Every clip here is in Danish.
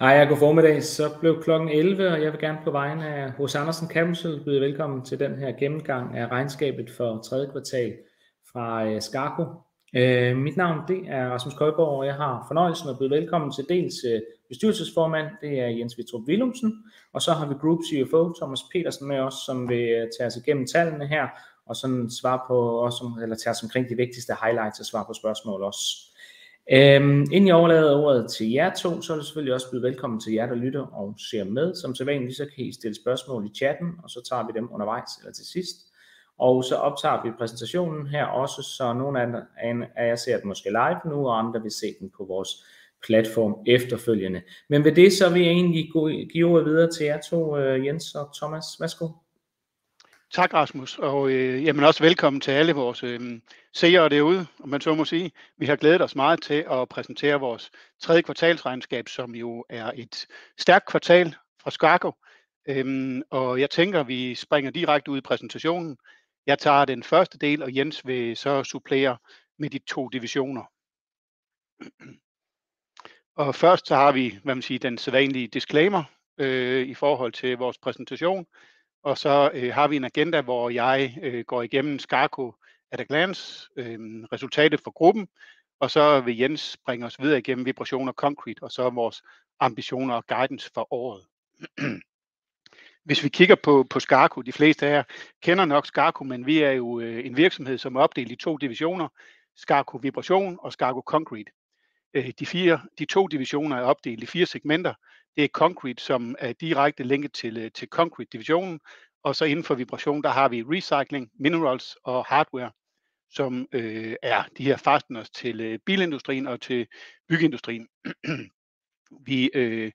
Hej og god formiddag. Så blev klokken 11, og jeg vil gerne på vegne af Hos Andersen Capital byde velkommen til den her gennemgang af regnskabet for tredje kvartal fra øh, Skarko. Øh, mit navn det er Rasmus Køjborg, og jeg har fornøjelsen at byde velkommen til dels øh, bestyrelsesformand, det er Jens Vitrup Willumsen, og så har vi Group CFO Thomas Petersen med os, som vil øh, tage os igennem tallene her, og sådan svare på, også, eller tage os omkring de vigtigste highlights og svare på spørgsmål også. Øhm, inden jeg overlader ordet til jer to, så er det selvfølgelig også blevet velkommen til jer, der lytter og ser med. Som sædvanligt, så kan I stille spørgsmål i chatten, og så tager vi dem undervejs eller til sidst. Og så optager vi præsentationen her også, så nogle af jer ser den måske live nu, og andre vil se den på vores platform efterfølgende. Men ved det, så vil jeg egentlig give ordet videre til jer to, øh, Jens og Thomas. Værsgo. Tak Rasmus, og øh, jamen også velkommen til alle vores øh, seere derude, om man så må sige. Vi har glædet os meget til at præsentere vores tredje kvartalsregnskab, som jo er et stærkt kvartal fra Skarko. Øhm, og jeg tænker, vi springer direkte ud i præsentationen. Jeg tager den første del, og Jens vil så supplere med de to divisioner. Og først så har vi, hvad man siger, den sædvanlige disclaimer øh, i forhold til vores præsentation. Og så øh, har vi en agenda, hvor jeg øh, går igennem Skarko at a glance, øh, resultatet for gruppen, og så vil Jens bringe os videre igennem vibrationer concrete, og så vores ambitioner og guidance for året. Hvis vi kigger på, på Skarko, de fleste af jer kender nok Skarko, men vi er jo øh, en virksomhed, som er opdelt i to divisioner, Skarko Vibration og Skarko Concrete. Øh, de, fire, de to divisioner er opdelt i fire segmenter, det er concrete, som er direkte linket til, øh, til concrete-divisionen, og så inden for vibration, der har vi recycling, minerals og hardware, som øh, er de her fasteners til øh, bilindustrien og til byggeindustrien. vi øh,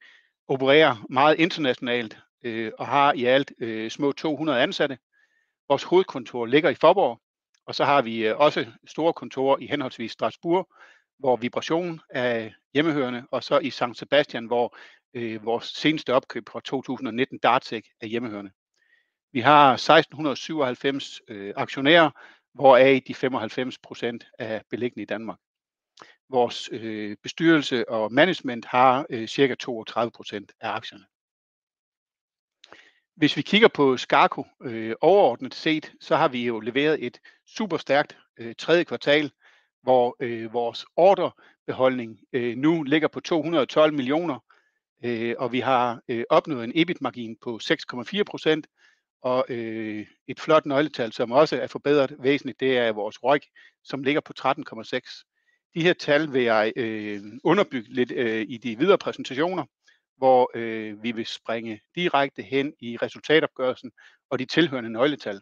opererer meget internationalt øh, og har i alt øh, små 200 ansatte. Vores hovedkontor ligger i Forborg, og så har vi øh, også store kontorer i henholdsvis Strasbourg, hvor vibration er hjemmehørende, og så i St. Sebastian, hvor øh, vores seneste opkøb fra 2019, Dartec, er hjemmehørende. Vi har 1697 øh, aktionærer, hvoraf de 95 procent er beliggende i Danmark. Vores øh, bestyrelse og management har øh, cirka 32 procent af aktierne. Hvis vi kigger på Skarko øh, overordnet set, så har vi jo leveret et super stærkt øh, tredje kvartal, hvor øh, vores ordrebeholdning øh, nu ligger på 212 millioner, øh, og vi har øh, opnået en EBIT-margin på 6,4 procent, og øh, et flot nøgletal, som også er forbedret væsentligt, det er vores ROIC, som ligger på 13,6. De her tal vil jeg øh, underbygge lidt øh, i de videre præsentationer, hvor øh, vi vil springe direkte hen i resultatopgørelsen og de tilhørende nøgletal.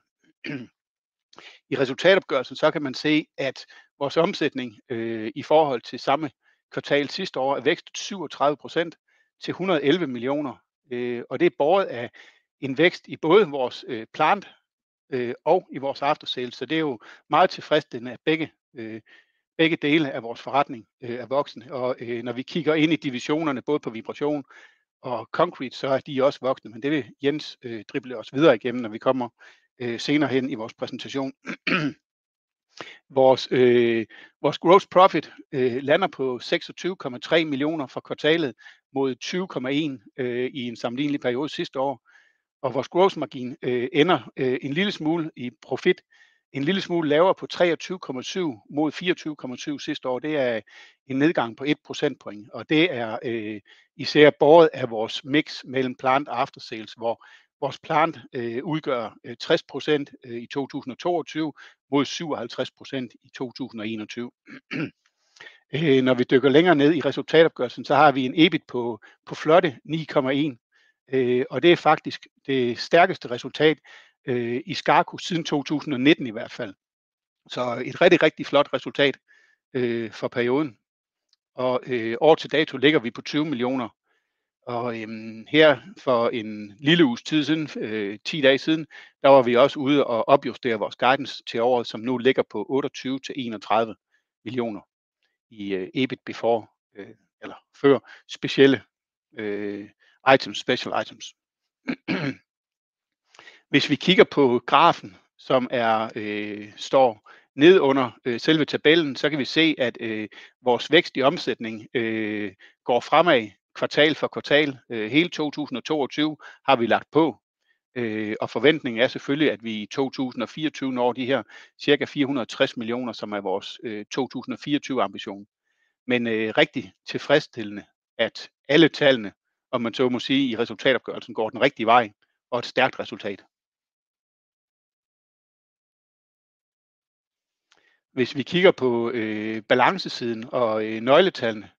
I resultatopgørelsen så kan man se, at vores omsætning øh, i forhold til samme kvartal sidste år er vækstet 37 procent til 111 millioner. Øh, og det er båret af en vækst i både vores øh, plant øh, og i vores aftersales. Så det er jo meget tilfredsstillende, at begge, øh, begge dele af vores forretning øh, er voksne. Og øh, når vi kigger ind i divisionerne, både på vibration og concrete, så er de også voksne. Men det vil Jens øh, drible os videre igennem, når vi kommer øh, senere hen i vores præsentation. vores, øh, vores gross profit øh, lander på 26,3 millioner for kvartalet mod 20,1 øh, i en sammenlignelig periode sidste år. Og vores gross margin øh, ender øh, en lille smule i profit, en lille smule lavere på 23,7 mod 24,7 sidste år. Det er en nedgang på 1 procentpoint, og det er øh, især båret af vores mix mellem plant og aftersales, hvor Vores plant øh, udgør øh, 60 procent øh, i 2022 mod 57 procent i 2021. øh, når vi dykker længere ned i resultatopgørelsen, så har vi en EBIT på, på flotte 9,1, øh, og det er faktisk det stærkeste resultat øh, i Skarko siden 2019 i hvert fald. Så et rigtig, rigtig flot resultat øh, for perioden. Og øh, år til dato ligger vi på 20 millioner og øhm, her for en lille uges tid siden, øh, 10 dage siden, der var vi også ude og opjustere vores guidance til året, som nu ligger på 28 til 31 millioner i øh, EBIT before, øh, eller før specielle øh, items, special items. Hvis vi kigger på grafen, som er øh, står ned under øh, selve tabellen, så kan vi se, at øh, vores vækst i omsætning øh, går fremad kvartal for kvartal. Øh, hele 2022 har vi lagt på, øh, og forventningen er selvfølgelig, at vi i 2024 når de her cirka 460 millioner, som er vores øh, 2024 ambition. Men rigtig tilfredsstillende, at alle tallene, om man så må sige, i resultatopgørelsen går den rigtige vej og et stærkt resultat. Hvis vi kigger på balancesiden og nøgletallene,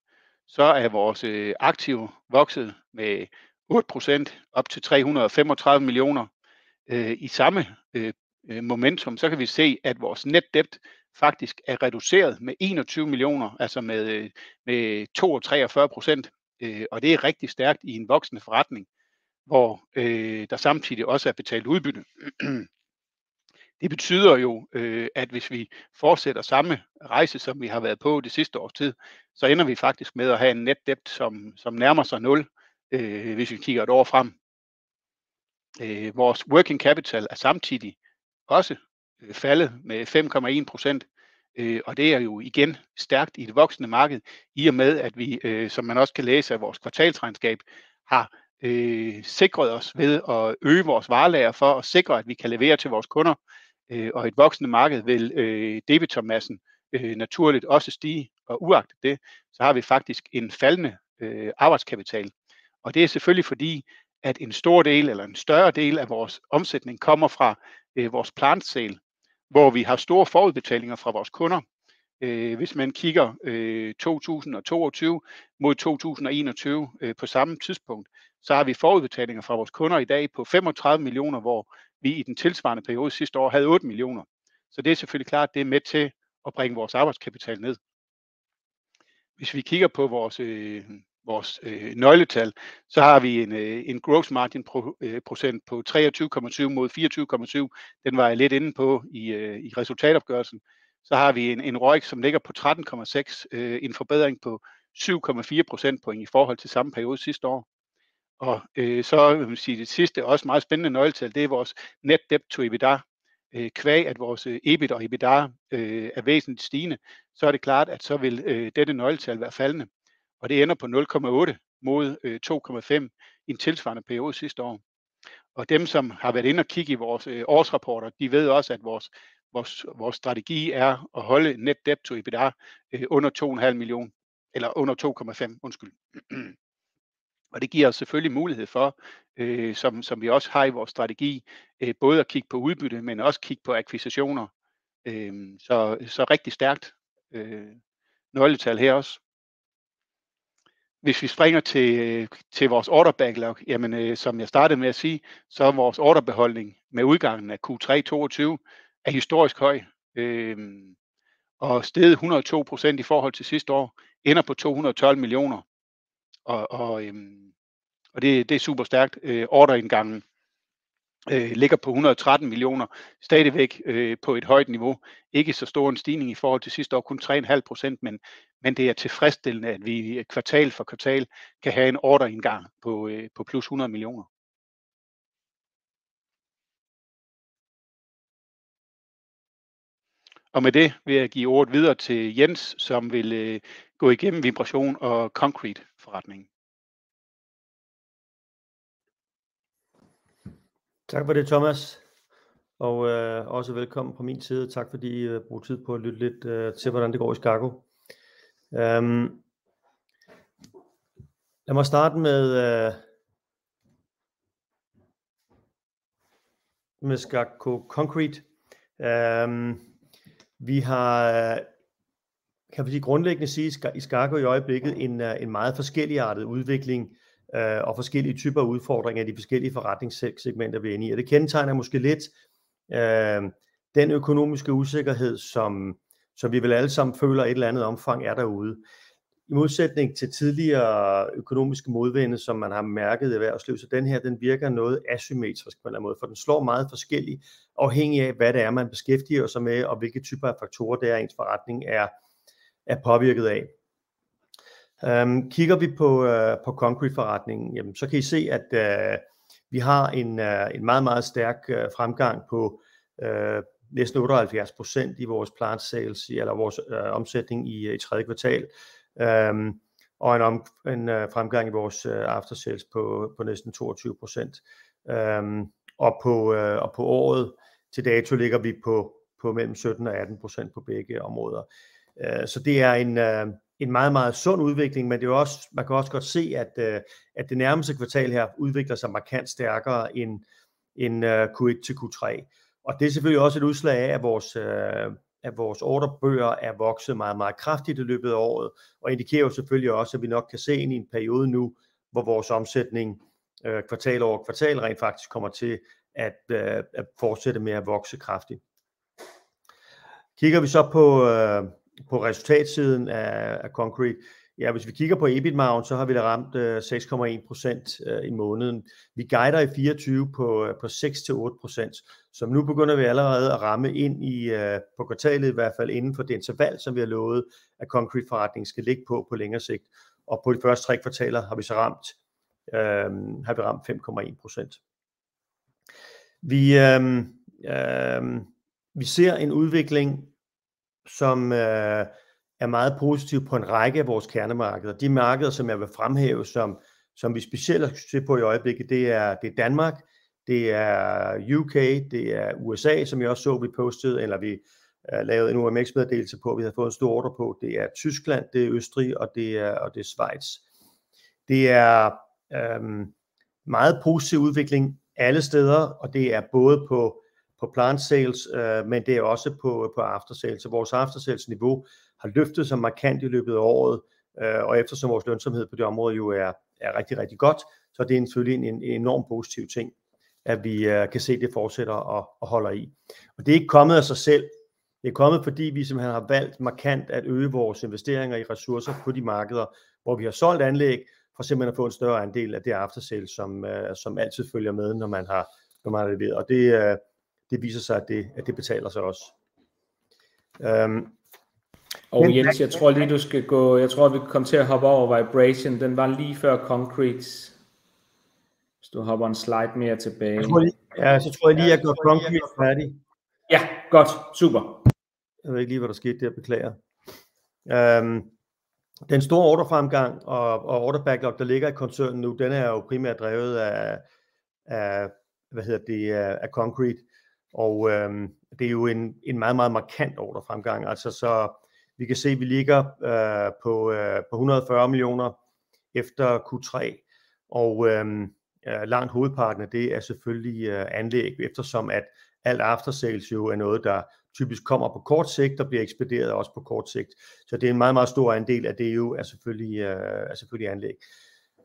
så er vores øh, aktive vokset med 8% op til 335 millioner. Øh, I samme øh, momentum, så kan vi se, at vores net debt faktisk er reduceret med 21 millioner, altså med med 42%. Og det er rigtig stærkt i en voksende forretning, hvor der samtidig også er betalt udbytte. Det betyder jo, øh, at hvis vi fortsætter samme rejse, som vi har været på det sidste års tid, så ender vi faktisk med at have en net debt, som nærmer sig nul, øh, hvis vi kigger et år frem. Øh, vores working capital er samtidig også faldet med 5,1%, og det er jo igen stærkt i et voksende marked, i og med at vi, som man også kan læse af vores kvartalsregnskab, har sikret os ved at øge vores varelager for at sikre, at vi kan levere til vores kunder. Øh, og et voksende marked vil øh, debitormassen øh, naturligt også stige, og uagtet det, så har vi faktisk en faldende arbejdskapital. Og det er selvfølgelig fordi, at en stor del eller en større del af vores omsætning kommer fra vores plant sale, hvor vi har store forudbetalinger fra vores kunder. Hvis man kigger 2022 mod 2021 på samme tidspunkt, så har vi forudbetalinger fra vores kunder i dag på 35 millioner, hvor vi i den tilsvarende periode sidste år havde 8 millioner. Så det er selvfølgelig klart, at det er med til at bringe vores arbejdskapital ned. Hvis vi kigger på vores øh, øh, nøgletal, så har vi en øh, en gross margin procent på 23,7% mod 24,7%. Den var jeg lidt inde på i i resultatopgørelsen. Så har vi en en ROIC, som ligger på 13,6, øh, en forbedring på 7,4 procentpoint i forhold til samme periode sidste år. Og øh, så vil man sige, det sidste også meget spændende nøgletal, det er vores net debt to EBITDA. Øh, Qua at vores øh, EBIT og EBITDA er væsentligt stigende, så er det klart, at så vil dette nøgletal være faldende, og det ender på 0,8 mod 2,5 i en tilsvarende periode sidste år. Og dem, som har været inde og kigge i vores årsrapporter, de ved også, at vores vores, vores strategi er at holde net debt to EBITDA under 2,5 millioner eller under 2,5. Undskyld. Og det giver os selvfølgelig mulighed for, øh, som som vi også har i vores strategi, øh, både at kigge på udbytte, men også kigge på akquisitioner. Øh, så så rigtig stærkt nøgletal her også. Hvis vi springer til til vores order backlog, jamen som jeg startede med at sige, så er vores orderbeholdning med udgangen af Q3 22 er historisk høj og steget 102% i forhold til sidste år, ender på 212 millioner. Og og, øhm, og det det er super stærkt. Øh, Orderindgangen øh, ligger på 113 millioner, stadigvæk øh, på et højt niveau. Ikke så stor en stigning i forhold til sidste år, kun 3,5%, men men det er tilfredsstillende, at vi kvartal for kvartal kan have en orderindgang på plus 100 millioner. Og med det vil jeg give ordet videre til Jens, som vil gå igennem vibration og concrete forretningen. Tak for det, Thomas, og øh, også velkommen fra min side. Tak fordi I øh, brugte tid på at lytte lidt øh, til, hvordan det går i Skaco. Øhm, lad mig starte med Skaco Concrete. Øhm, vi har, kan vi grundlæggende sige, i Skaco i øjeblikket en øh, en meget forskelligartet udvikling øh, og forskellige typer udfordringer i de forskellige forretningssegmenter, vi er inde i. Og det kendetegner måske lidt øh, den økonomiske usikkerhed, som som vi vel alle sammen føler i et eller andet omfang er derude. I modsætning til tidligere økonomiske modvinde, som man har mærket i erhvervslivet, så den her, den virker noget asymmetrisk på en eller anden måde, for den slår meget forskelligt, afhængig af hvad det er, man beskæftiger sig med, og hvilke typer af faktorer det er, ens forretning er er påvirket af. Øhm, kigger vi på øh, på concrete forretningen, jamen så kan I se, at øh, vi har en øh, en meget, meget stærk fremgang på næsten 78% i vores plant sales eller vores omsætning i i tredje kvartal. Øhm, og en, om, en uh, fremgang i vores uh, aftersales på, på næsten 22%. Um, øhm, og, på, uh, og på året til dato ligger vi på, på mellem 17 og 18% på begge områder. Øh, så det er en, øh, en meget, meget sund udvikling, men det er også, man kan også godt se, at, øh, at det nærmeste kvartal her udvikler sig markant stærkere end, end øh, uh, Q1 til Q3. Og det er selvfølgelig også et udslag af, at vores, at vores orderbøger er vokset meget, meget kraftigt i løbet af året, og indikerer jo selvfølgelig også, at vi nok kan se ind i en periode nu, hvor vores omsætning øh, kvartal over kvartal rent faktisk kommer til at, øh, at fortsætte med at vokse kraftigt. Kigger vi så på, øh, på resultatsiden af, af Concrete, Ja, hvis vi kigger på EBIT-margen, så har vi da ramt øh, 6,1% øh, i måneden. Vi guider i 24 på, øh, på 6-8%, så nu begynder vi allerede at ramme ind i, øh, på kvartalet i hvert fald inden for det interval, som vi har lovet, at concrete-forretningen skal ligge på på længere sigt. Og på de første tre kvartaler har vi så ramt, øh, har vi ramt 5,1%. Vi, øh, øh, vi ser en udvikling, som øh, er meget positiv på en række af vores kernemarkeder. De markeder, som jeg vil fremhæve, som, som vi specielt har set på i øjeblikket, det er, det er Danmark, det er UK, det er USA, som jeg også så, vi postede, eller vi øh, lavede en UMX-meddelelse på, vi havde fået en stor ordre på. Det er Tyskland, det er Østrig, og det er, og det er Schweiz. Det er øh, meget positiv udvikling alle steder, og det er både på, på plant sales, øh, men det er også på, på after sales. Så vores after sales niveau har løftet sig markant i løbet af året, øh, og eftersom vores lønsomhed på det område jo er, er rigtig, rigtig godt, så det er selvfølgelig en, en enorm positiv ting, at vi øh, kan se, at det fortsætter og, og holder i. Og det er ikke kommet af sig selv. Det er kommet, fordi vi simpelthen har valgt markant at øge vores investeringer i ressourcer på de markeder, hvor vi har solgt anlæg, for simpelthen at få en større andel af det aftersale, som, øh, som altid følger med, når man har, når man har leveret. Og det, øh, det viser sig, at det, at det betaler sig også. Um, og Men, Jens, jeg tror lige, du skal gå, jeg tror, vi kan komme til at hoppe over Vibration. Den var lige før Concrete. Hvis du hopper en slide mere tilbage. Jeg tror lige, ja, så tror jeg lige, jeg gør Concrete færdig. Ja, godt. Super. Jeg ved ikke lige, hvad der skete der, beklager. Um, den store ordrefremgang og, og order backlog, der ligger i koncernen nu, den er jo primært drevet af, af hvad hedder det, af Concrete. Og øh, det er jo en, en meget, meget markant ordrefremgang. Altså så vi kan se, at vi ligger øh, på, øh, på 140 millioner efter Q3, og øh, langt hovedparten af det er selvfølgelig øh, anlæg, eftersom at alt aftersales jo er noget, der typisk kommer på kort sigt og bliver ekspederet også på kort sigt. Så det er en meget, meget stor andel af det jo er selvfølgelig, øh, er selvfølgelig anlæg.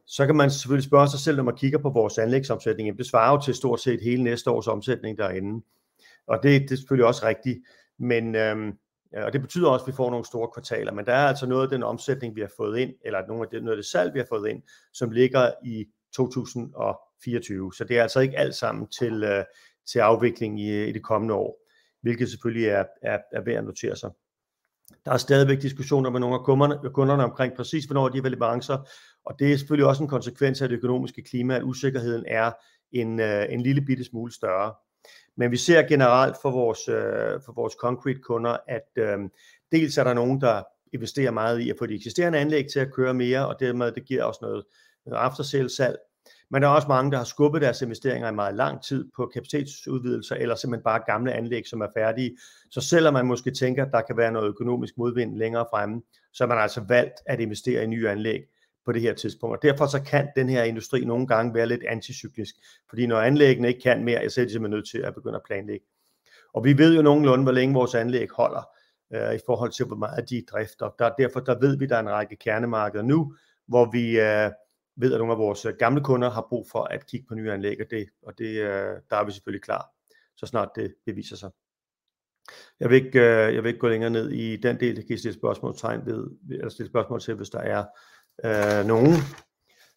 Så kan man selvfølgelig spørge sig selv, når man kigger på vores anlægsomsætning, det svarer jo til stort set hele næste års omsætning derinde. Og det, det er selvfølgelig også rigtigt, men øh, og det betyder også, at vi får nogle store kvartaler, men der er altså noget af den omsætning, vi har fået ind, eller nogle af det, noget af det salg, vi har fået ind, som ligger i 2024. Så det er altså ikke alt sammen til, øh, til afvikling i, i det kommende år, hvilket selvfølgelig er, er, er værd at notere sig. Der er stadigvæk diskussioner med nogle af kunderne, kunderne omkring præcis, hvornår de har leverancer, og det er selvfølgelig også en konsekvens af det økonomiske klima, at usikkerheden er en, øh, en lille bitte smule større. Men vi ser generelt for vores, øh, for vores concrete kunder, at øh, dels er der nogen, der investerer meget i at få de eksisterende anlæg til at køre mere, og dermed det giver også noget, noget aftersales salg. Men der er også mange, der har skubbet deres investeringer i meget lang tid på kapacitetsudvidelser, eller simpelthen bare gamle anlæg, som er færdige. Så selvom man måske tænker, at der kan være noget økonomisk modvind længere fremme, så har man altså valgt at investere i nye anlæg på det her tidspunkt. Og derfor så kan den her industri nogle gange være lidt anticyklisk, fordi når anlæggene ikke kan mere, så er de simpelthen nødt til at begynde at planlægge. Og vi ved jo nogenlunde, hvor længe vores anlæg holder øh, i forhold til, hvor meget de drifter. Der, derfor der ved vi, der er en række kernemarkeder nu, hvor vi øh, ved, at nogle af vores øh, gamle kunder har brug for at kigge på nye anlæg, og det, og det øh, der er vi selvfølgelig klar, så snart det beviser sig. Jeg vil ikke, øh, jeg vil ikke gå længere ned i den del, det kan I stille spørgsmålstegn ved, eller stille spørgsmål til, hvis der er øh, nogen.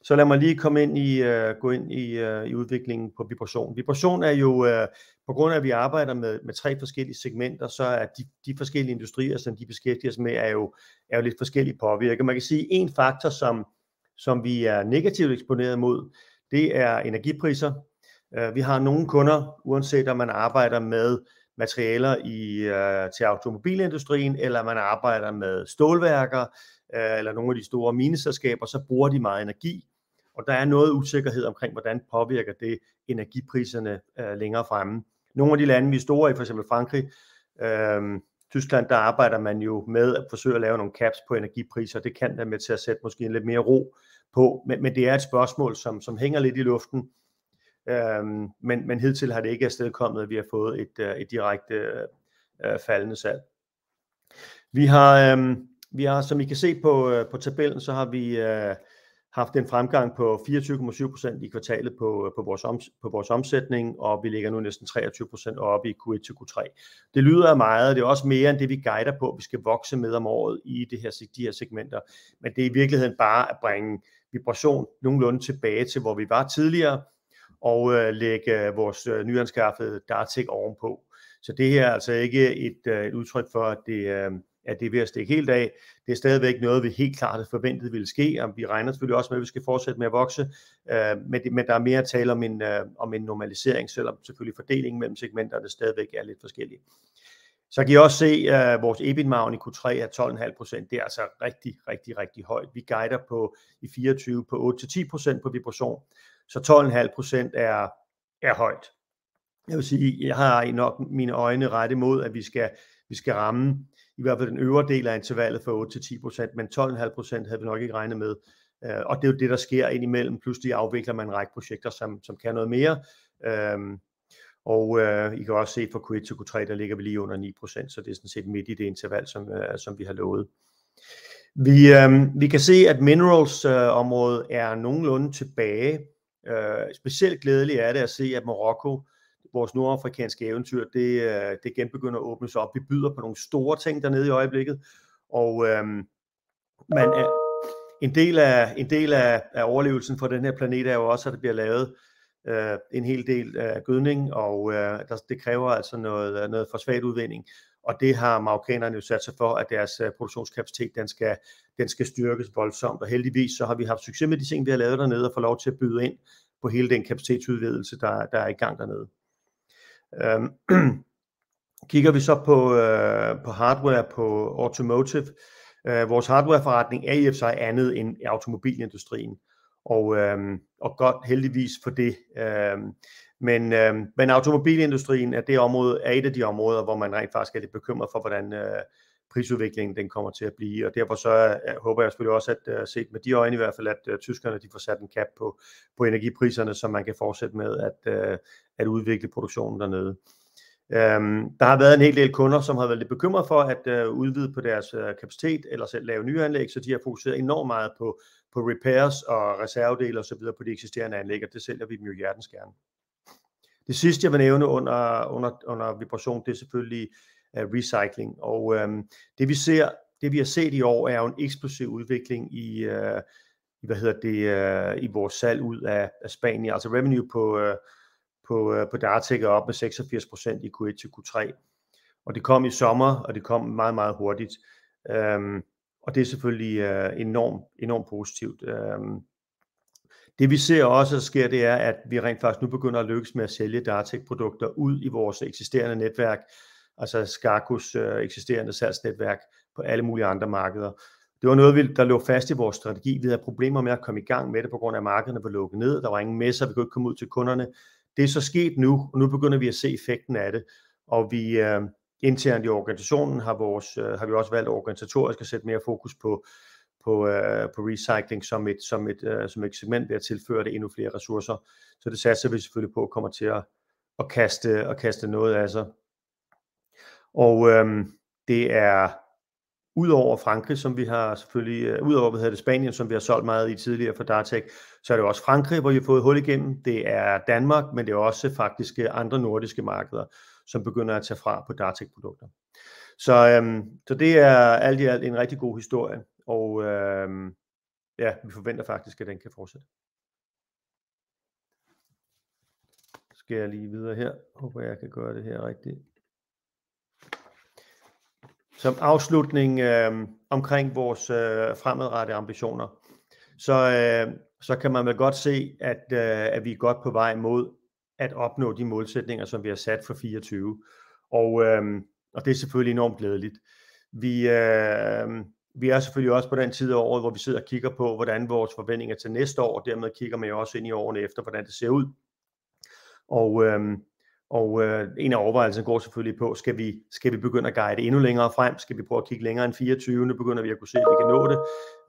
Så lad mig lige komme ind i, øh, gå ind i, øh, i udviklingen på vibration. Vibration er jo, øh, på grund af at vi arbejder med, med tre forskellige segmenter, så er de, de forskellige industrier, som de beskæftiger sig med, er jo, er jo lidt forskellige påvirket. Man kan sige, at en faktor, som, som vi er negativt eksponeret mod, det er energipriser. Øh, vi har nogle kunder, uanset om man arbejder med, materialer i, øh, til automobilindustrien, eller man arbejder med stålværker, øh, eller nogle af de store mineselskaber, så bruger de meget energi. Og der er noget usikkerhed omkring, hvordan påvirker det energipriserne længere fremme. Nogle af de lande, vi er store i, f.eks. Frankrig, øh, Tyskland, der arbejder man jo med at forsøge at lave nogle caps på energipriser. Det kan være med til at sætte måske en lidt mere ro på, men, men det er et spørgsmål, som, som hænger lidt i luften. Øhm, men, men hidtil har det ikke afstedkommet, at vi har fået et, øh, et direkte øh, øh faldende salg. Vi har, øhm, vi har, som I kan se på, øh, på tabellen, så har vi øh, haft en fremgang på 24,7% i kvartalet på, øh, på, vores om, på vores omsætning, og vi ligger nu næsten 23% oppe i Q1 til Q3. Det lyder af meget, det er også mere end det, vi guider på, vi skal vokse med om året i det her, de her segmenter, men det er i virkeligheden bare at bringe vibration nogenlunde tilbage til, hvor vi var tidligere, og øh, lægge øh, vores øh, nyanskaffede Dartek ovenpå. Så det her er altså ikke et, øh, et udtryk for, at det, øh, at det er ved at stikke helt af. Det er stadigvæk noget, vi helt klart havde forventet ville ske, og vi regner selvfølgelig også med, at vi skal fortsætte med at vokse, øh, men, det, men der er mere at tale om en, øh, om en normalisering, selvom selvfølgelig fordelingen mellem segmenterne stadigvæk er lidt forskellig. Så kan I også se, at uh, vores EBIT-margin i Q3 er 12,5%. Det er altså rigtig, rigtig, rigtig højt. Vi guider på i 24 på 8-10% på vibration. Så 12,5% er, er højt. Jeg vil sige, jeg har nok mine øjne ret imod, at vi skal, vi skal ramme i hvert fald den øvre del af intervallet for 8 til 10%, men 12,5% havde vi nok ikke regnet med. Øh, og det er jo det, der sker indimellem. Pludselig afvikler man en række projekter, som, som kan noget mere. Øh, og øh, I kan også se fra Q1 til Q3, der ligger vi lige under 9%, så det er sådan set midt i det interval, som, øh, som vi har lovet. Vi, øh, vi kan se, at minerals-området øh, er nogenlunde tilbage. Øh, specielt glædeligt er det at se, at Marokko vores nordafrikanske eventyr, det, øh, det genbegynder at åbne sig op. Vi byder på nogle store ting dernede i øjeblikket, og øhm, man er, en del, af, en del af, af overlevelsen for den her planet er jo også, at der bliver lavet øh, en hel del af gødning, og øh, der, det kræver altså noget, øh, noget fosfatudvinding, og det har marokkanerne jo sat sig for, at deres øh, produktionskapacitet, den skal, den skal styrkes voldsomt, og heldigvis så har vi haft succes med de ting, vi har lavet dernede, og få lov til at byde ind på hele den kapacitetsudvidelse, der, der er i gang dernede. Øhm, kigger vi så på, øh, på hardware på automotive, øh, vores hardwareforretning er i og for sig andet end automobilindustrien, og, øh, og godt heldigvis for det. Øh, men, øh, men automobilindustrien er det område, er et af de områder, hvor man rent faktisk er lidt bekymret for, hvordan øh, prisudviklingen den kommer til at blive, og derfor så øh, håber jeg selvfølgelig også, at øh, set med de øjne i hvert fald, at øh, tyskerne de får sat en cap på, på energipriserne, så man kan fortsætte med at, at udvikle produktionen dernede. Um, der har været en hel del kunder, som har været lidt bekymret for at uh, udvide på deres uh, kapacitet, eller selv lave nye anlæg, så de har fokuseret enormt meget på, på repairs og reservedele osv. på de eksisterende anlæg, og det sælger vi dem jo hjertens gerne. Det sidste, jeg vil nævne under, under, under vibration, det er selvfølgelig af recycling. Og øh, det vi ser, det vi har set i år, er jo en eksplosiv udvikling i, øh, i hvad hedder det, øh, i vores salg ud af, af Spanien. Altså revenue på, øh, på, øh, på Dartek er op med 86% i Q1 til Q3. Og det kom i sommer, og det kom meget, meget hurtigt. Um, og det er selvfølgelig øh, enormt, enormt positivt. Um, det vi ser også, der sker, det er, at vi rent faktisk nu begynder at lykkes med at sælge Dartek-produkter ud i vores eksisterende netværk, altså Skarkus øh, eksisterende salgsnetværk på alle mulige andre markeder. Det var noget, der lå fast i vores strategi. Vi havde problemer med at komme i gang med det, på grund af, at markederne var lukket ned. Der var ingen messer, vi kunne ikke komme ud til kunderne. Det er så sket nu, og nu begynder vi at se effekten af det. Og vi øh, internt i organisationen har, vores, øh, har vi også valgt organisatorisk at sætte mere fokus på, på, øh, på recycling som et, som, et, øh, som et segment ved at tilføre det endnu flere ressourcer. Så det satser vi selvfølgelig på kommer til at, at, kaste, at kaste noget af sig. Og øhm, det er udover Frankrig, som vi har selvfølgelig, øh, udover hvad hedder det, Spanien, som vi har solgt meget i tidligere for Dartek, så er det også Frankrig, hvor vi har fået hul igennem. Det er Danmark, men det er også faktisk øh, andre nordiske markeder, som begynder at tage fra på Dartek-produkter. Så, øhm, så det er alt i alt en rigtig god historie, og øhm, ja, vi forventer faktisk, at den kan fortsætte. Skal jeg lige videre her. Håber jeg kan gøre det her rigtigt. Som afslutning øh, omkring vores øh, fremadrettede ambitioner, så, øh, så kan man vel godt se, at, øh, at vi er godt på vej mod at opnå de målsætninger, som vi har sat for 24. Og, øh, og det er selvfølgelig enormt glædeligt. Vi, øh, vi er selvfølgelig også på den tid af året, hvor vi sidder og kigger på, hvordan vores forventninger til næste år, og dermed kigger man jo også ind i årene efter, hvordan det ser ud. Og, øh, og øh, en af overvejelserne går selvfølgelig på, skal vi, skal vi begynde at guide endnu længere frem? Skal vi prøve at kigge længere end 24? Nu begynder vi at kunne se, at vi kan nå det.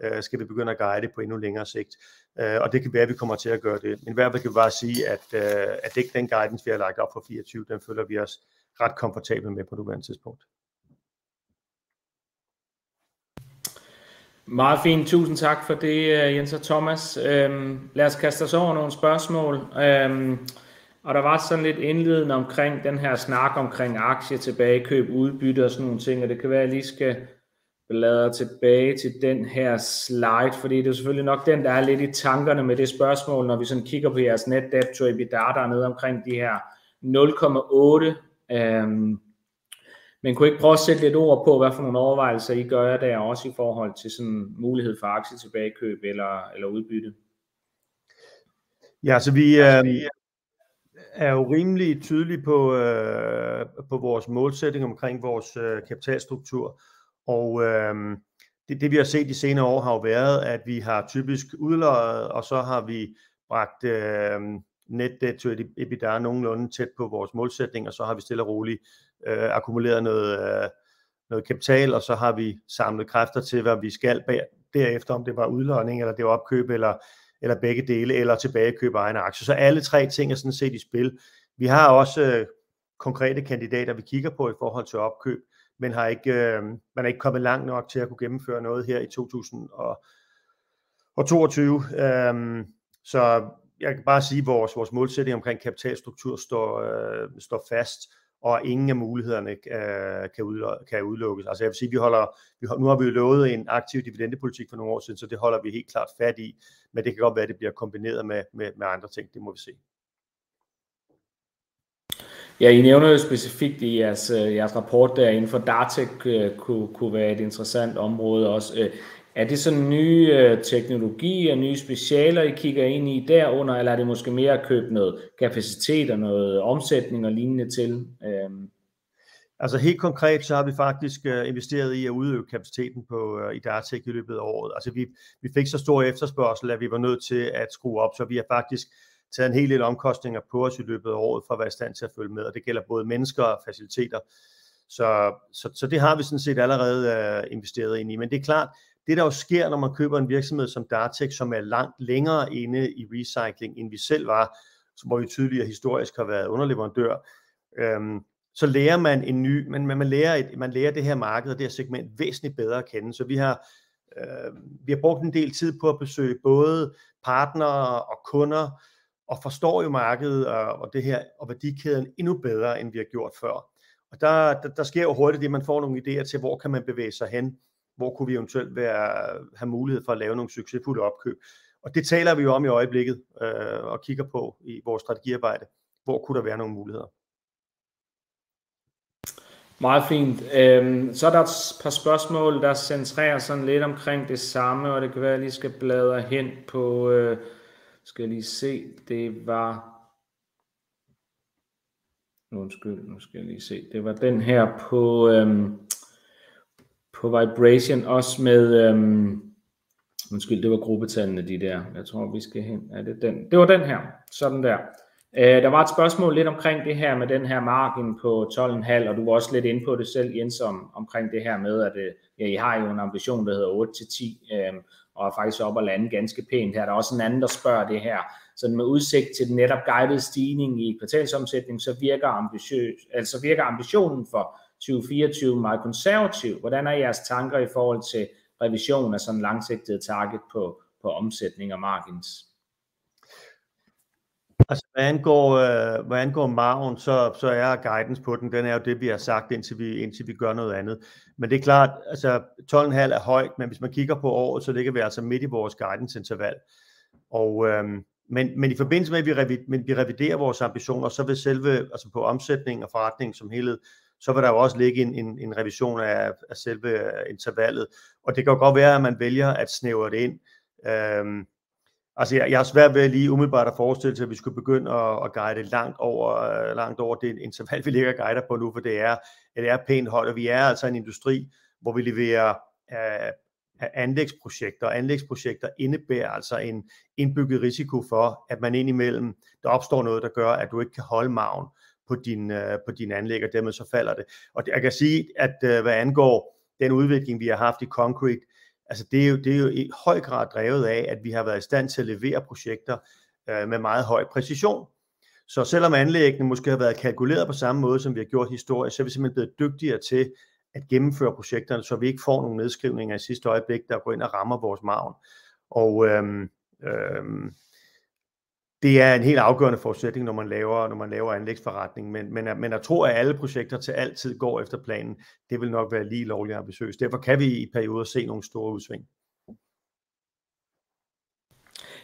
Øh, skal vi begynde at guide på endnu længere sigt? Øh, og det kan være, at vi kommer til at gøre det. Men i hvert fald kan vi bare sige, at, øh, at det ikke den guidance, vi har lagt op for 24, den føler vi os ret komfortable med på nuværende tidspunkt. Meget fint. Tusind tak for det, øh, Jens og Thomas. Øhm, lad os kaste os over nogle spørgsmål. Øhm, og der var sådan lidt indledende omkring den her snak omkring aktie, tilbagekøb, udbytte og sådan nogle ting, og det kan være, at jeg lige skal bladre tilbage til den her slide, fordi det er selvfølgelig nok den, der er lidt i tankerne med det spørgsmål, når vi sådan kigger på jeres net debt to EBITDA, der er nede omkring de her 0,8. Øhm, men kunne ikke prøve at sætte lidt ord på, hvad for nogle overvejelser I gør der, også i forhold til sådan mulighed for aktie tilbagekøb eller, eller udbytte? Ja, så vi, altså, vi er jo rimelig tydelig på, øh, på vores målsætning omkring vores øh, kapitalstruktur. Og øh, det, det vi har set de senere år har jo været, at vi har typisk udløjet, og så har vi bragt øh, net debt to EBITDA nogenlunde tæt på vores målsætning, og så har vi stille og roligt øh, akkumuleret noget, øh, noget kapital, og så har vi samlet kræfter til, hvad vi skal bag, derefter, om det var udlåning, eller det var opkøb, eller eller begge dele, eller tilbagekøbe egne aktier. Så alle tre ting er sådan set i spil. Vi har også øh, konkrete kandidater, vi kigger på i forhold til opkøb, men har ikke, øh, man er ikke kommet langt nok til at kunne gennemføre noget her i 2022. Øhm, så jeg kan bare sige, at vores, vores målsætning omkring kapitalstruktur står, øh, står fast og ingen af mulighederne øh, kan, kan udelukkes. Altså jeg vil sige, vi holder, vi, nu har vi jo lovet en aktiv dividendepolitik for nogle år siden, så det holder vi helt klart fat i, men det kan godt være, at det bliver kombineret med, med, med andre ting, det må vi se. Ja, I nævner jo specifikt i jeres, øh, jeres rapport der inden for Dartek øh, kunne, kunne være et interessant område også. Øh, er det sådan nye øh, teknologier, nye specialer, I kigger ind i derunder, eller er det måske mere at købe noget kapacitet og noget omsætning og lignende til? Øhm. Altså helt konkret, så har vi faktisk øh, investeret i at udøve kapaciteten på øh, i Dartek i løbet af året. Altså vi, vi fik så stor efterspørgsel, at vi var nødt til at skrue op, så vi har faktisk taget en hel del omkostninger på os i løbet af året for at være i stand til at følge med, og det gælder både mennesker og faciliteter. Så, så, så det har vi sådan set allerede øh, investeret ind i. Men det er klart, det der jo sker, når man køber en virksomhed som Dartek, som er langt længere inde i recycling, end vi selv var, hvor vi tydeligere historisk har været underleverandør, øhm, så lærer man en ny, men man lærer, et, man lærer det her marked og det her segment væsentligt bedre at kende. Så vi har, øh, vi har brugt en del tid på at besøge både partnere og kunder, og forstår jo markedet og, og det her og værdikæden endnu bedre, end vi har gjort før. Og der, der, der sker jo hurtigt det, man får nogle idéer til, hvor kan man bevæge sig hen hvor kunne vi eventuelt være, have mulighed for at lave nogle succesfulde opkøb. Og det taler vi jo om i øjeblikket øh, og kigger på i vores strategiarbejde. Hvor kunne der være nogle muligheder? Meget fint. Øhm, så er der et par spørgsmål, der centrerer sådan lidt omkring det samme, og det kan være, at jeg lige skal bladre hen på, øh, skal jeg lige se, det var, undskyld, nu skal jeg lige se, det var den her på, øhm, på Vibration, også med, øhm, undskyld, det var gruppetallene, de der. Jeg tror, vi skal hen. Er det den? Det var den her. Sådan der. Øh, der var et spørgsmål lidt omkring det her med den her margin på 12,5, og du var også lidt inde på det selv, Jens, om, omkring det her med, at øh, ja, I har jo en ambition, der hedder 8-10, øh, og er faktisk op og lande ganske pænt her. Der er også en anden, der spørger det her. Så med udsigt til den netop guided stigning i kvartalsomsætning, så virker, ambitiøs, altså virker ambitionen for 2024 meget konservativ. Hvordan er jeres tanker i forhold til revision af sådan langsigtet target på, på omsætning og margins? Altså, hvad angår, øh, hvad angår margen, så, så er guidance på den, den er jo det, vi har sagt, indtil vi, indtil vi gør noget andet. Men det er klart, altså 12,5 er højt, men hvis man kigger på året, så ligger vi altså midt i vores guidance-interval. Og, øh, men, men i forbindelse med, at vi, reviderer, men vi reviderer vores ambitioner, så vil selve, altså på omsætning og forretning som helhed, så vil der jo også ligge en, en, en revision af, af selve øh, intervallet. Og det kan jo godt være, at man vælger at snævre det ind. Øhm, Altså, jeg, jeg har svært ved lige umiddelbart at forestille sig, at vi skulle begynde at, at guide langt over, øh, langt over det interval, vi ligger guider på nu, for det er, det er pænt højt, og vi er altså en industri, hvor vi leverer øh, anlægsprojekter, og anlægsprojekter indebærer altså en indbygget risiko for, at man indimellem, der opstår noget, der gør, at du ikke kan holde maven på din, øh, på din anlæg, og dermed så falder det. Og jeg kan sige, at øh, hvad angår den udvikling, vi har haft i concrete, altså det er jo, det er jo i høj grad drevet af, at vi har været i stand til at levere projekter øh, med meget høj præcision. Så selvom anlæggene måske har været kalkuleret på samme måde, som vi har gjort historisk, så er vi simpelthen blevet dygtigere til at gennemføre projekterne, så vi ikke får nogle nedskrivninger i sidste øjeblik, der går ind og rammer vores maven. Og øhm, øhm, det er en helt afgørende forudsætning, når man laver, når man laver anlægsforretning. Men, men, men at tro, at alle projekter til altid går efter planen, det vil nok være lige lovligt ambitiøst. Derfor kan vi i perioder se nogle store udsving.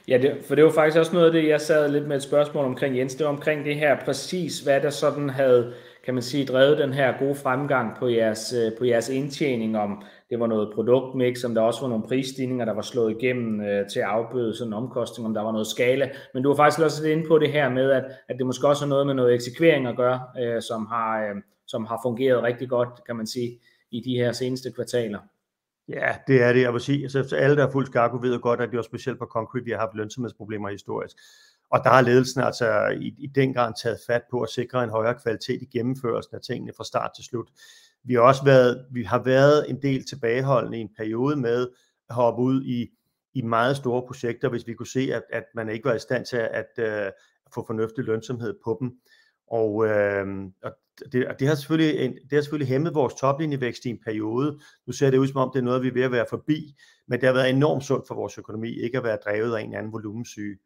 Ja, det, for det var faktisk også noget af det, jeg sad lidt med et spørgsmål omkring, Jens. Det var omkring det her præcis, hvad der sådan havde, kan man sige, drevet den her gode fremgang på jeres, øh, på jeres indtjening, om det var noget produktmix, om der også var nogle prisstigninger, der var slået igennem øh, til at afbøde sådan en omkostning, om der var noget skala. Men du var faktisk også lidt inde på det her med, at, at det måske også har noget med noget eksekvering at gøre, øh, som, har, øh, som har fungeret rigtig godt, kan man sige, i de her seneste kvartaler. Ja, det er det, jeg vil sige. Altså, alle, der er fuldt skarpe, ved godt, at det var specielt på Concrete, vi har haft lønsomhedsproblemer historisk. Og der har ledelsen altså i, i den grad taget fat på at sikre en højere kvalitet i gennemførelsen af tingene fra start til slut. Vi har også været, vi har været en del tilbageholdende i en periode med at hoppe ud i, i meget store projekter, hvis vi kunne se, at, at man ikke var i stand til at, øh, at, få fornuftig lønsomhed på dem. Og, øh, og det, det, har selvfølgelig, det har selvfølgelig hæmmet vores toplinjevækst i en periode. Nu ser det ud som om, det er noget, vi er ved at være forbi, men det har været enormt sundt for vores økonomi, ikke at være drevet af en anden volumensyge.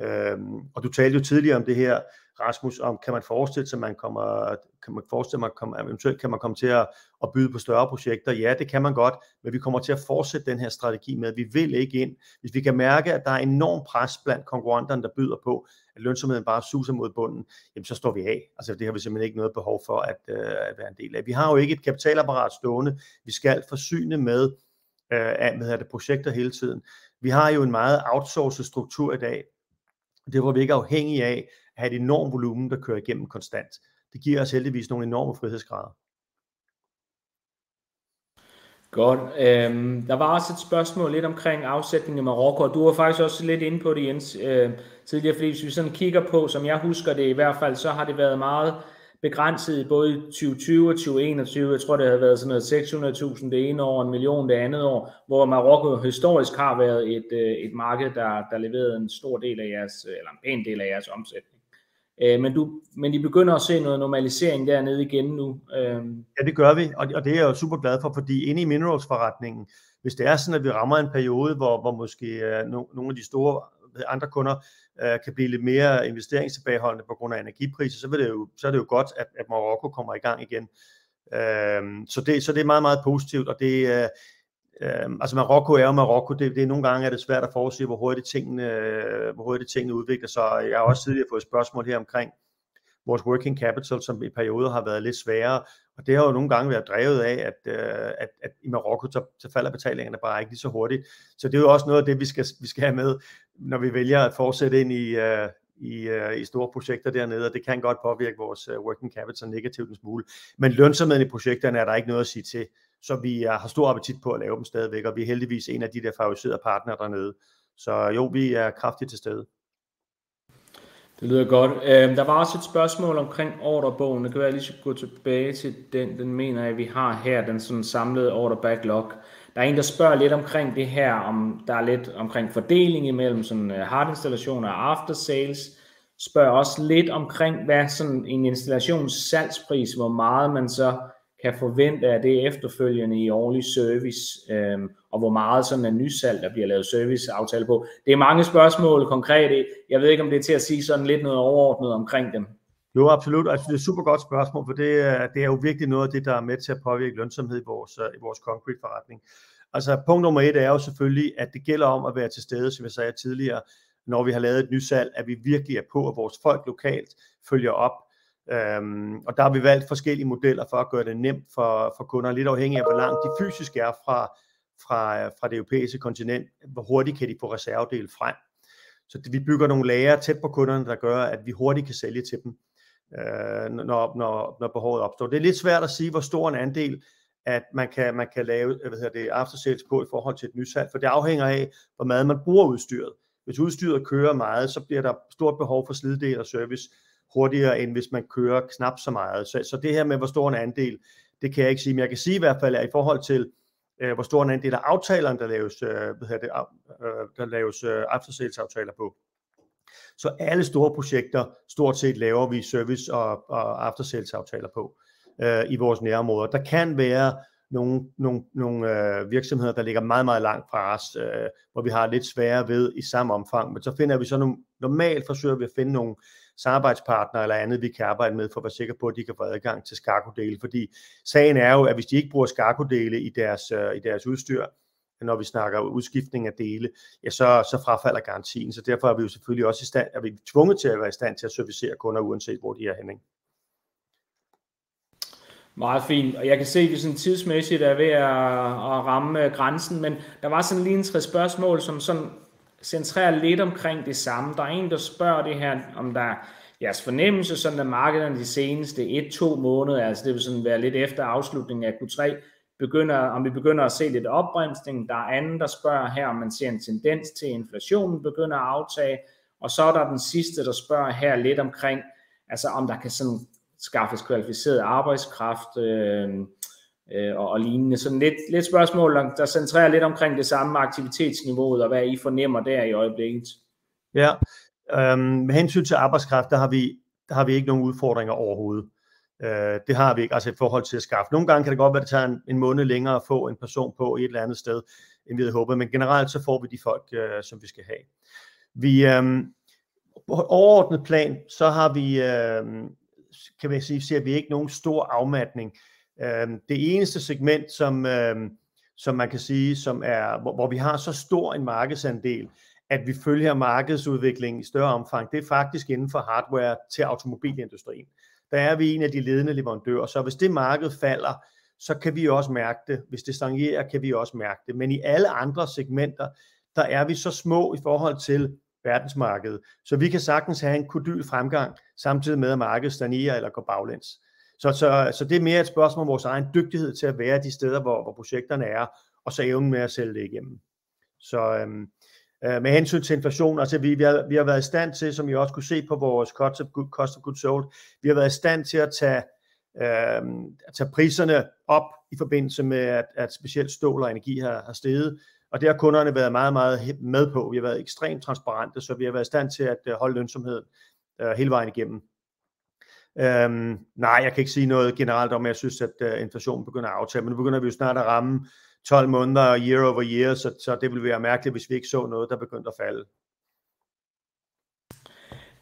Øhm, og du talte jo tidligere om det her, Rasmus, om kan man forestille sig, man kommer, kan man forestille sig, at man eventuelt kan man komme til at, at byde på større projekter? Ja, det kan man godt, men vi kommer til at fortsætte den her strategi med, at vi vil ikke ind. Hvis vi kan mærke, at der er enorm pres blandt konkurrenterne, der byder på, at lønsomheden bare suser mod bunden, jamen så står vi af. Altså det har vi simpelthen ikke noget behov for at, øh, at være en del af. Vi har jo ikke et kapitalapparat stående. Vi skal forsyne med, øh, med det, projekter hele tiden. Vi har jo en meget outsourcet struktur i dag, det var vi ikke afhængige af at have et enormt volumen, der kører igennem konstant. Det giver os heldigvis nogle enorme frihedsgrader. Godt. Øhm, der var også et spørgsmål lidt omkring afsætningen i Marokko, og du var faktisk også lidt inde på det, Jens, øh, tidligere, fordi hvis vi sådan kigger på, som jeg husker det i hvert fald, så har det været meget begrænset både i 2020 og 2021. Jeg tror, det har været sådan noget 600.000 det ene år, en million det andet år, hvor Marokko historisk har været et, øh, et marked, der, der leverede en stor del af jeres, øh, eller en pæn del af jeres omsætning. Øh, men, du, men I begynder at se noget normalisering dernede igen nu. Ja, det gør vi, og, og det er jeg jo super glad for, fordi inde i minerals-forretningen, hvis det er sådan, at vi rammer en periode, hvor, hvor måske nogle af de store andre kunder øh, kan blive lidt mere investeringstilbageholdende på grund af energipriser, så, vil det jo, så er det jo godt, at, at Marokko kommer i gang igen. Øh, så, det, så det er meget, meget positivt, og det øh, øh, altså Marokko er jo Marokko, det, det er nogle gange er det svært at forudse, hvor hurtigt tingene, hvor hurtigt tingene udvikler sig. Jeg har også tidligere fået spørgsmål her omkring vores working capital, som i perioder har været lidt sværere, og det har jo nogle gange været drevet af, at, øh, at, at i Marokko så, så falder betalingerne bare ikke lige så hurtigt. Så det er jo også noget af det, vi skal, vi skal have med, når vi vælger at fortsætte ind i, uh, i, uh, i store projekter dernede, og det kan godt påvirke vores uh, working capital negativt en smule. Men lønsomheden i projekterne er der ikke noget at sige til, så vi har stor appetit på at lave dem stadigvæk, og vi er heldigvis en af de der favoriserede partnere dernede. Så jo, vi er kraftigt til stede. Det lyder godt. Øh, der var også et spørgsmål omkring ordrebogen. Det kan være, at jeg lige gå tilbage til den. Den mener jeg, vi har her, den sådan samlede order backlog. Der er en, der spørger lidt omkring det her, om der er lidt omkring fordeling imellem sådan øh, hardinstallationer og after sales. Spørger også lidt omkring, hvad sådan en installations salgspris, hvor meget man så kan forvente af det efterfølgende i årlig service, øhm, og hvor meget sådan en nysalg, der bliver lavet serviceaftale på. Det er mange spørgsmål konkret. Jeg ved ikke, om det er til at sige sådan lidt noget overordnet omkring dem. Jo, absolut. Altså, det er et super godt spørgsmål, for det, øh, det er jo virkelig noget af det, der er med til at påvirke lønsomhed i vores, øh, i vores concrete forretning. Altså punkt nummer et er jo selvfølgelig, at det gælder om at være til stede, som jeg sagde tidligere, når vi har lavet et nyt salg, at vi virkelig er på, at vores folk lokalt følger op, Øhm, og der har vi valgt forskellige modeller for at gøre det nemt for, for kunder, lidt afhængig af, hvor langt de fysisk er fra, fra, fra det europæiske kontinent, hvor hurtigt kan de få reservedel frem. så vi bygger nogle lager tæt på kunderne, der gør, at vi hurtigt kan sælge til dem, øh, når, når, når behovet opstår. Det er lidt svært at sige, hvor stor en andel at man kan, man kan lave hvad hedder det, after sales på i forhold til et nysalg, for det afhænger af, hvor meget man bruger udstyret. Hvis udstyret kører meget, så bliver der stort behov for sliddel og service hurtigere, end hvis man kører knap så meget. Så, så det her med, hvor stor en andel, det kan jeg ikke sige, men jeg kan sige i hvert fald, at i forhold til, øh, hvor stor en andel af aftalerne, der laves, øh, hvad hedder det, øh, der laves øh, after sales aftaler på. Så alle store projekter, stort set laver vi service og, og after sales aftaler på øh, i vores nærområder. Der kan være nogle, nogle, nogle øh, virksomheder, der ligger meget, meget langt fra os, øh, hvor vi har lidt sværere ved i samme omfang, men så finder vi så nogle, normalt forsøger vi at finde nogle samarbejdspartnere eller andet, vi kan arbejde med for at være sikre på, at de kan få adgang til skarkodele, fordi sagen er jo, at hvis de ikke bruger skarkodele i deres, øh, i deres udstyr, når vi snakker udskiftning af dele, ja, så, så frafalder garantien. Så derfor er vi jo selvfølgelig også i stand, er vi tvunget til at være i stand til at servicere kunder, uanset hvor de er henne. Meget fint, og jeg kan se, at vi sådan tidsmæssigt er ved at, at ramme grænsen, men der var sådan lige en tre spørgsmål, som sådan centrerer lidt omkring det samme. Der er en, der spørger det her, om der er jeres fornemmelse, sådan at markederne de seneste 1-2 måneder, altså det vil sådan være lidt efter afslutningen af Q3, begynder, om vi begynder at se lidt opbremsning. Der er anden, der spørger her, om man ser en tendens til, at inflationen begynder at aftage. Og så er der den sidste, der spørger her lidt omkring, altså om der kan sådan skaffes kvalificeret arbejdskraft øh, øh, og, og lignende. Sådan lidt, lidt spørgsmål, der centrerer lidt omkring det samme aktivitetsniveauet, og hvad I fornemmer der i øjeblikket. Ja, øhm, med hensyn til arbejdskraft, der har vi, der har vi ikke nogen udfordringer overhovedet. Øh, det har vi ikke, altså i forhold til at skaffe. Nogle gange kan det godt være, at det tager en, en måned længere at få en person på i et eller andet sted, end vi havde håbet, men generelt så får vi de folk, øh, som vi skal have. Vi, øh, på overordnet plan, så har vi, øh, kan man sige, ser vi ikke nogen stor afmatning. Øh, Øhm, det eneste segment, som, øh, som man kan sige, som er, hvor, hvor vi har så stor en markedsandel, at vi følger markedsudviklingen i større omfang, det er faktisk inden for hardware til automobilindustrien. Der er vi en af de ledende leverandører, så hvis det marked falder, så kan vi også mærke det. Hvis det stagnerer, kan vi også mærke det. Men i alle andre segmenter, der er vi så små i forhold til verdensmarkedet. Så vi kan sagtens have en kodyl fremgang, samtidig med at markedet stagnerer eller går baglæns. Så, så, så det er mere et spørgsmål om vores egen dygtighed til at være de steder, hvor, hvor projekterne er, og så evnen med at sælge det igennem. Så øhm, øh, med hensyn til inflation, altså vi, vi, har, vi har været i stand til, som I også kunne se på vores cost of, good, cost of goods sold, vi har været i stand til at tage, øh, at tage priserne op i forbindelse med, at, at specielt stål og energi har, har steget, og det har kunderne været meget, meget med på. Vi har været ekstremt transparente, så vi har været i stand til at øh, holde lønsomheden øh, hele vejen igennem. Um, nej, jeg kan ikke sige noget generelt om, at jeg synes, at uh, inflationen begynder at aftage, men nu begynder vi jo snart at ramme 12 måneder year over year, så, så det ville være mærkeligt, hvis vi ikke så noget, der begyndte at falde.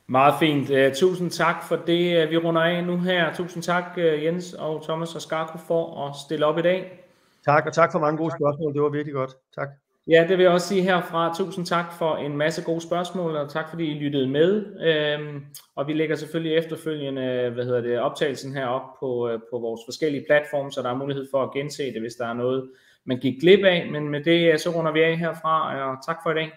Meget fint. Uh, tusind tak for det. Vi runder af nu her. Tusind tak, uh, Jens og Thomas og Skarko, for at stille op i dag. Tak, og tak for mange gode spørgsmål. Det var virkelig godt. Tak. Ja, det vil jeg også sige herfra. Tusind tak for en masse gode spørgsmål, og tak fordi I lyttede med. Øhm, og vi lægger selvfølgelig efterfølgende hvad hedder det, optagelsen her op på, øh, på vores forskellige platforme, så der er mulighed for at gense det, hvis der er noget, man gik glip af. Men med det, øh, så runder vi af herfra, og tak for i dag.